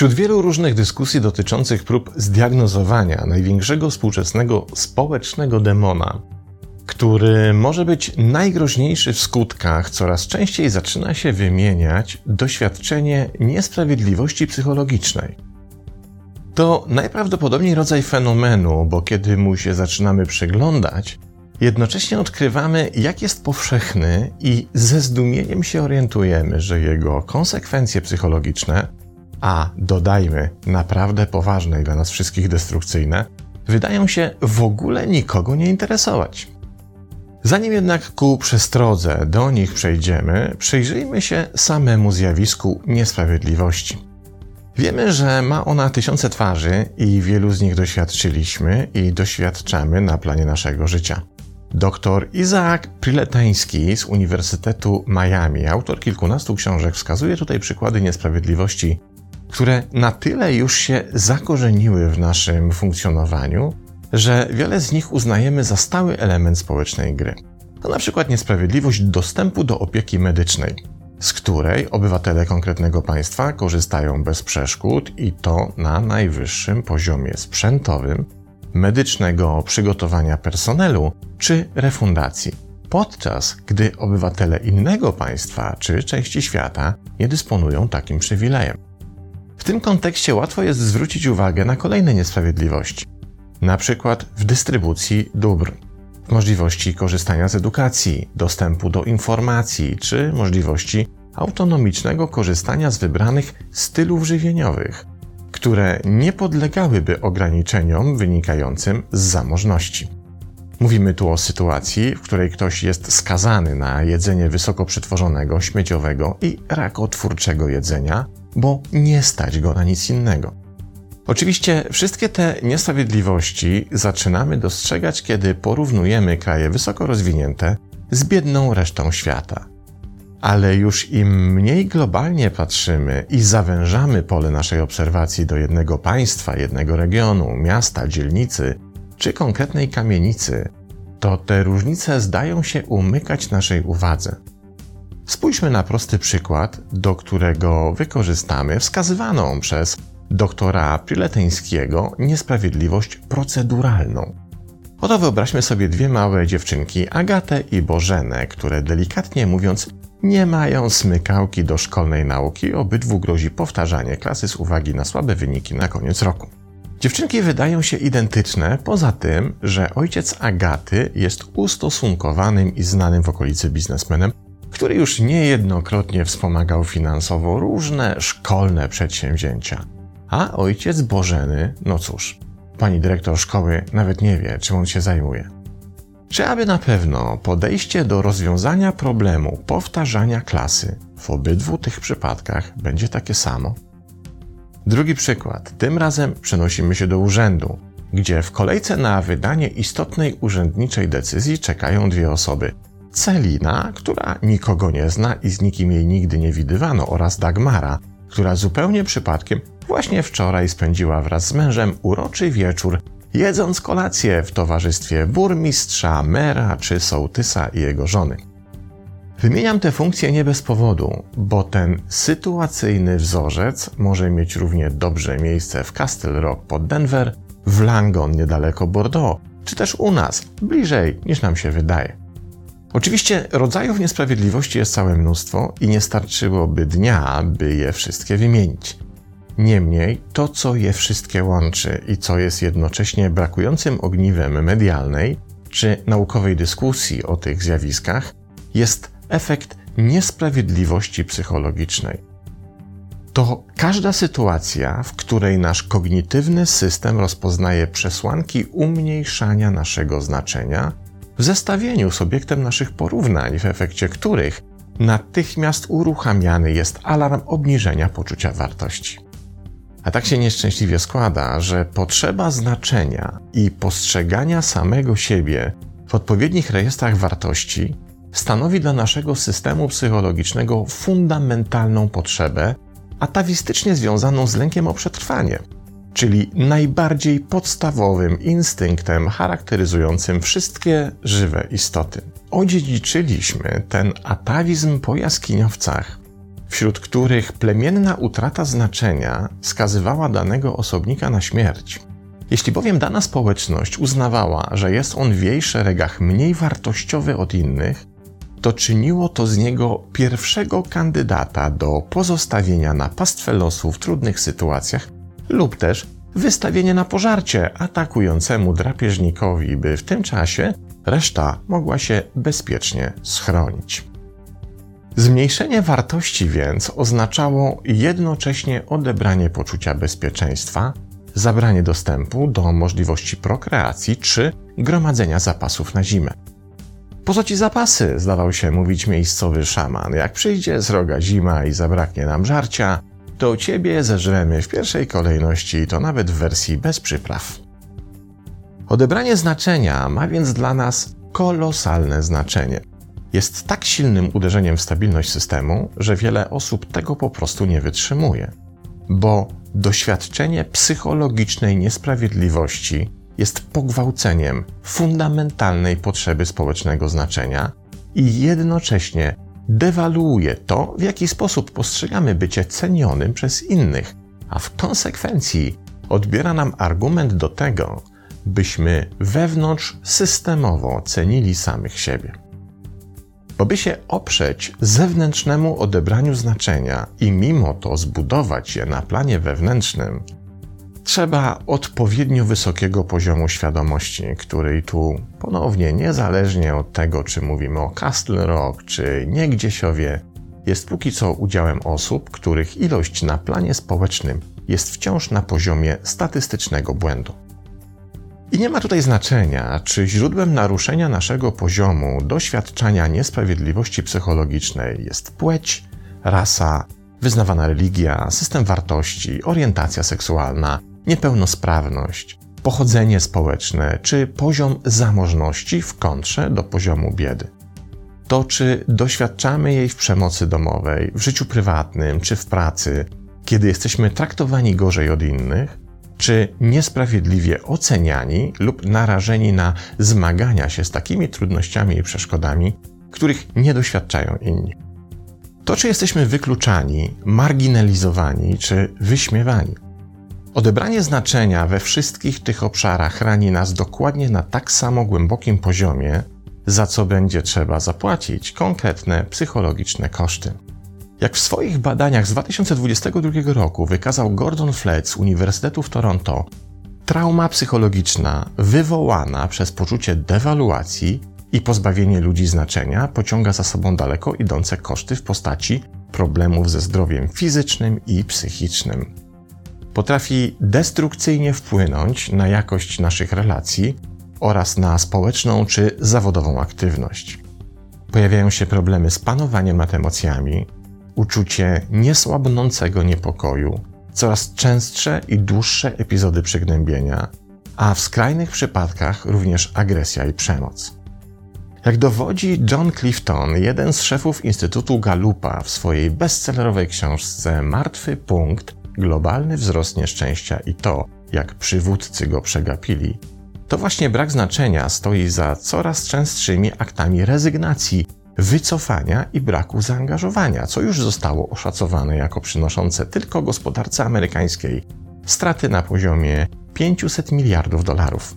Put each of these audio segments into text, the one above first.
Wśród wielu różnych dyskusji dotyczących prób zdiagnozowania największego współczesnego społecznego demona, który może być najgroźniejszy w skutkach, coraz częściej zaczyna się wymieniać doświadczenie niesprawiedliwości psychologicznej. To najprawdopodobniej rodzaj fenomenu, bo kiedy mu się zaczynamy przyglądać, jednocześnie odkrywamy, jak jest powszechny i ze zdumieniem się orientujemy, że jego konsekwencje psychologiczne, a dodajmy naprawdę poważne i dla nas wszystkich destrukcyjne, wydają się w ogóle nikogo nie interesować. Zanim jednak ku przestrodze do nich przejdziemy, przyjrzyjmy się samemu zjawisku niesprawiedliwości. Wiemy, że ma ona tysiące twarzy i wielu z nich doświadczyliśmy i doświadczamy na planie naszego życia. Dr Izaak Priletański z Uniwersytetu Miami, autor kilkunastu książek, wskazuje tutaj przykłady niesprawiedliwości, które na tyle już się zakorzeniły w naszym funkcjonowaniu, że wiele z nich uznajemy za stały element społecznej gry. To na przykład niesprawiedliwość dostępu do opieki medycznej, z której obywatele konkretnego państwa korzystają bez przeszkód i to na najwyższym poziomie sprzętowym, medycznego przygotowania personelu czy refundacji, podczas gdy obywatele innego państwa czy części świata nie dysponują takim przywilejem. W tym kontekście łatwo jest zwrócić uwagę na kolejne niesprawiedliwości na przykład w dystrybucji dóbr, możliwości korzystania z edukacji, dostępu do informacji czy możliwości autonomicznego korzystania z wybranych stylów żywieniowych, które nie podlegałyby ograniczeniom wynikającym z zamożności. Mówimy tu o sytuacji, w której ktoś jest skazany na jedzenie wysoko przetworzonego, śmieciowego i rakotwórczego jedzenia, bo nie stać go na nic innego. Oczywiście wszystkie te niesprawiedliwości zaczynamy dostrzegać, kiedy porównujemy kraje wysoko rozwinięte z biedną resztą świata. Ale już im mniej globalnie patrzymy i zawężamy pole naszej obserwacji do jednego państwa, jednego regionu, miasta, dzielnicy czy konkretnej kamienicy, to te różnice zdają się umykać naszej uwadze. Spójrzmy na prosty przykład, do którego wykorzystamy wskazywaną przez doktora Prileteńskiego niesprawiedliwość proceduralną. Oto wyobraźmy sobie dwie małe dziewczynki, Agatę i Bożenę, które delikatnie mówiąc nie mają smykałki do szkolnej nauki, obydwu grozi powtarzanie klasy z uwagi na słabe wyniki na koniec roku. Dziewczynki wydają się identyczne, poza tym, że ojciec Agaty jest ustosunkowanym i znanym w okolicy biznesmenem, który już niejednokrotnie wspomagał finansowo różne szkolne przedsięwzięcia. A ojciec Bożeny, no cóż, pani dyrektor szkoły nawet nie wie, czym on się zajmuje. Czy aby na pewno podejście do rozwiązania problemu powtarzania klasy w obydwu tych przypadkach będzie takie samo? Drugi przykład. Tym razem przenosimy się do urzędu, gdzie w kolejce na wydanie istotnej urzędniczej decyzji czekają dwie osoby. Celina, która nikogo nie zna i z nikim jej nigdy nie widywano, oraz Dagmara, która zupełnie przypadkiem właśnie wczoraj spędziła wraz z mężem uroczy wieczór, jedząc kolację w towarzystwie burmistrza, mera czy sołtysa i jego żony. Wymieniam te funkcje nie bez powodu, bo ten sytuacyjny wzorzec może mieć równie dobrze miejsce w Castle Rock pod Denver, w Langon niedaleko Bordeaux, czy też u nas, bliżej niż nam się wydaje. Oczywiście rodzajów niesprawiedliwości jest całe mnóstwo i nie starczyłoby dnia, by je wszystkie wymienić. Niemniej to, co je wszystkie łączy i co jest jednocześnie brakującym ogniwem medialnej czy naukowej dyskusji o tych zjawiskach, jest efekt niesprawiedliwości psychologicznej. To każda sytuacja, w której nasz kognitywny system rozpoznaje przesłanki umniejszania naszego znaczenia w zestawieniu z obiektem naszych porównań, w efekcie których natychmiast uruchamiany jest alarm obniżenia poczucia wartości. A tak się nieszczęśliwie składa, że potrzeba znaczenia i postrzegania samego siebie w odpowiednich rejestrach wartości stanowi dla naszego systemu psychologicznego fundamentalną potrzebę, atawistycznie związaną z lękiem o przetrwanie. czyli najbardziej podstawowym instynktem charakteryzującym wszystkie żywe istoty. Odziedziczyliśmy ten atawizm po jaskiniowcach, wśród których plemienna utrata znaczenia skazywała danego osobnika na śmierć. Jeśli bowiem dana społeczność uznawała, że jest on w jej szeregach mniej wartościowy od innych, to czyniło to z niego pierwszego kandydata do pozostawienia na pastwę losu w trudnych sytuacjach lub też wystawienie na pożarcie atakującemu drapieżnikowi, by w tym czasie reszta mogła się bezpiecznie schronić. Zmniejszenie wartości więc oznaczało jednocześnie odebranie poczucia bezpieczeństwa, zabranie dostępu do możliwości prokreacji czy gromadzenia zapasów na zimę. Po co ci zapasy? zdawał się mówić miejscowy szaman. Jak przyjdzie sroga zima i zabraknie nam żarcia, to ciebie zeżremy w pierwszej kolejności, to nawet w wersji bez przypraw. Odebranie znaczenia ma więc dla nas kolosalne znaczenie. Jest tak silnym uderzeniem w stabilność systemu, że wiele osób tego po prostu nie wytrzymuje, bo doświadczenie psychologicznej niesprawiedliwości jest pogwałceniem fundamentalnej potrzeby społecznego znaczenia i jednocześnie dewaluuje to, w jaki sposób postrzegamy bycie cenionym przez innych, a w konsekwencji odbiera nam argument do tego, byśmy wewnątrz systemowo cenili samych siebie. Bo by się oprzeć zewnętrznemu odebraniu znaczenia i mimo to zbudować je na planie wewnętrznym, trzeba odpowiednio wysokiego poziomu świadomości, której tu ponownie, niezależnie od tego, czy mówimy o Castle Rock, czy Niegdziesiowie, jest póki co udziałem osób, których ilość na planie społecznym jest wciąż na poziomie statystycznego błędu. I nie ma tutaj znaczenia, czy źródłem naruszenia naszego poziomu doświadczania niesprawiedliwości psychologicznej jest płeć, rasa, wyznawana religia, system wartości, orientacja seksualna, niepełnosprawność, pochodzenie społeczne czy poziom zamożności w kontrze do poziomu biedy. To, czy doświadczamy jej w przemocy domowej, w życiu prywatnym czy w pracy, kiedy jesteśmy traktowani gorzej od innych, czy niesprawiedliwie oceniani lub narażeni na zmagania się z takimi trudnościami i przeszkodami, których nie doświadczają inni. To, czy jesteśmy wykluczani, marginalizowani czy wyśmiewani. Odebranie znaczenia we wszystkich tych obszarach rani nas dokładnie na tak samo głębokim poziomie, za co będzie trzeba zapłacić konkretne psychologiczne koszty. Jak w swoich badaniach z 2022 roku wykazał Gordon Flett z Uniwersytetu w Toronto, trauma psychologiczna wywołana przez poczucie dewaluacji i pozbawienie ludzi znaczenia pociąga za sobą daleko idące koszty w postaci problemów ze zdrowiem fizycznym i psychicznym potrafi destrukcyjnie wpłynąć na jakość naszych relacji oraz na społeczną czy zawodową aktywność. Pojawiają się problemy z panowaniem nad emocjami, uczucie niesłabnącego niepokoju, coraz częstsze i dłuższe epizody przygnębienia, a w skrajnych przypadkach również agresja i przemoc. Jak dowodzi John Clifton, jeden z szefów Instytutu Gallupa w swojej bestsellerowej książce Martwy Punkt, globalny wzrost nieszczęścia i to, jak przywódcy go przegapili, to właśnie brak znaczenia stoi za coraz częstszymi aktami rezygnacji, wycofania i braku zaangażowania, co już zostało oszacowane jako przynoszące tylko gospodarce amerykańskiej straty na poziomie 500 miliardów dolarów.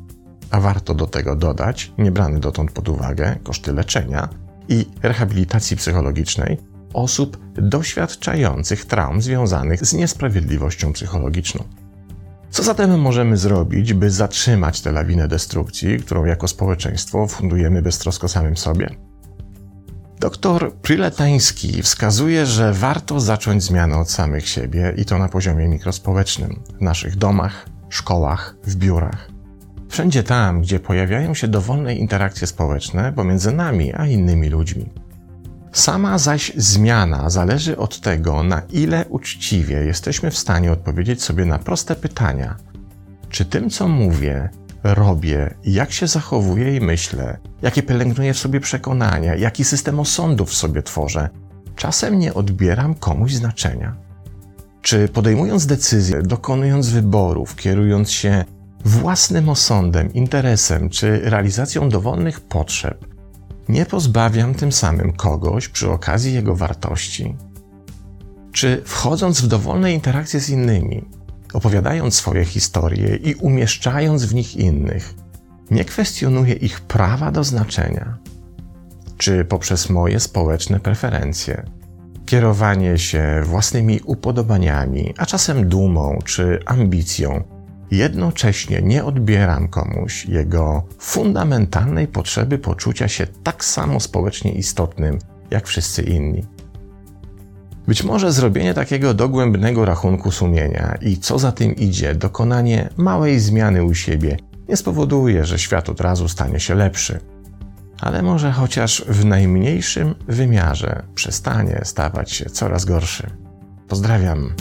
A warto do tego dodać, niebrane dotąd pod uwagę, koszty leczenia i rehabilitacji psychologicznej, osób doświadczających traum związanych z niesprawiedliwością psychologiczną. Co zatem możemy zrobić, by zatrzymać tę lawinę destrukcji, którą jako społeczeństwo fundujemy beztrosko samym sobie? Doktor Priletański wskazuje, że warto zacząć zmianę od samych siebie i to na poziomie mikrospołecznym, w naszych domach, szkołach, w biurach. Wszędzie tam, gdzie pojawiają się dowolne interakcje społeczne pomiędzy nami a innymi ludźmi. Sama zaś zmiana zależy od tego, na ile uczciwie jesteśmy w stanie odpowiedzieć sobie na proste pytania: czy tym, co mówię, robię, jak się zachowuję i myślę, jakie pielęgnuję w sobie przekonania, jaki system osądów w sobie tworzę, czasem nie odbieram komuś znaczenia? Czy podejmując decyzje, dokonując wyborów, kierując się własnym osądem, interesem czy realizacją dowolnych potrzeb, nie pozbawiam tym samym kogoś przy okazji jego wartości? Czy wchodząc w dowolne interakcje z innymi, opowiadając swoje historie i umieszczając w nich innych, nie kwestionuję ich prawa do znaczenia? Czy poprzez moje społeczne preferencje, kierowanie się własnymi upodobaniami, a czasem dumą czy ambicją, jednocześnie nie odbieram komuś jego fundamentalnej potrzeby poczucia się tak samo społecznie istotnym jak wszyscy inni. Być może zrobienie takiego dogłębnego rachunku sumienia i co za tym idzie, dokonanie małej zmiany u siebie nie spowoduje, że świat od razu stanie się lepszy, ale może chociaż w najmniejszym wymiarze przestanie stawać się coraz gorszy. Pozdrawiam.